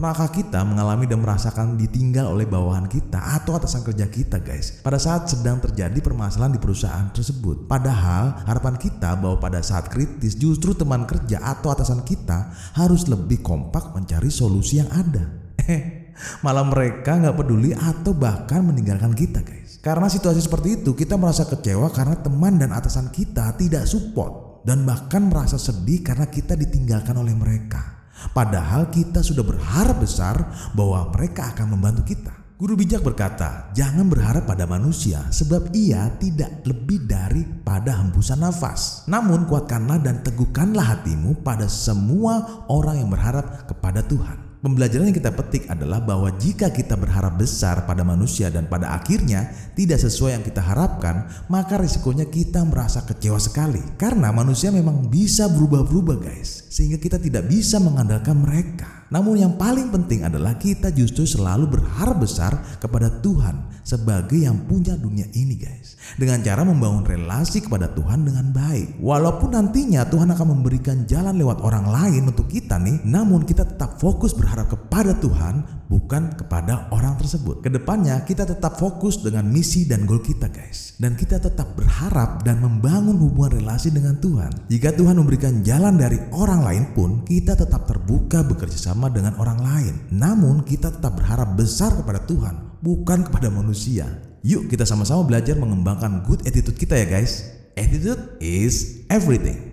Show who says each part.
Speaker 1: Pernahkah kita mengalami dan merasakan ditinggal oleh bawahan kita atau atasan kerja kita guys pada saat sedang terjadi permasalahan di perusahaan tersebut? Padahal harapan kita bahwa pada saat kritis justru teman kerja atau atasan kita harus lebih kompak mencari solusi yang ada. Eh, malah mereka nggak peduli atau bahkan meninggalkan kita guys. Karena situasi seperti itu kita merasa kecewa karena teman dan atasan kita tidak support dan bahkan merasa sedih karena kita ditinggalkan oleh mereka. Padahal kita sudah berharap besar bahwa mereka akan membantu kita. Guru bijak berkata, "Jangan berharap pada manusia, sebab ia tidak lebih daripada hembusan nafas. Namun, kuatkanlah dan teguhkanlah hatimu pada semua orang yang berharap kepada Tuhan." Pembelajaran yang kita petik adalah bahwa jika kita berharap besar pada manusia dan pada akhirnya tidak sesuai yang kita harapkan, maka risikonya kita merasa kecewa sekali. Karena manusia memang bisa berubah-berubah guys, sehingga kita tidak bisa mengandalkan mereka. Namun yang paling penting adalah kita justru selalu berharap besar kepada Tuhan sebagai yang punya dunia ini guys. Dengan cara membangun relasi kepada Tuhan dengan baik. Walaupun nantinya Tuhan akan memberikan jalan lewat orang lain untuk kita nih, namun kita tetap fokus berharap kepada Tuhan bukan kepada orang tersebut. Ke depannya kita tetap fokus dengan misi dan goal kita guys. Dan kita tetap berharap dan membangun hubungan relasi dengan Tuhan. Jika Tuhan memberikan jalan dari orang lain pun, kita tetap terbuka bekerja sama dengan orang lain. Namun kita tetap berharap besar kepada Tuhan, bukan kepada manusia. Yuk kita sama-sama belajar mengembangkan good attitude kita ya guys. Attitude is everything.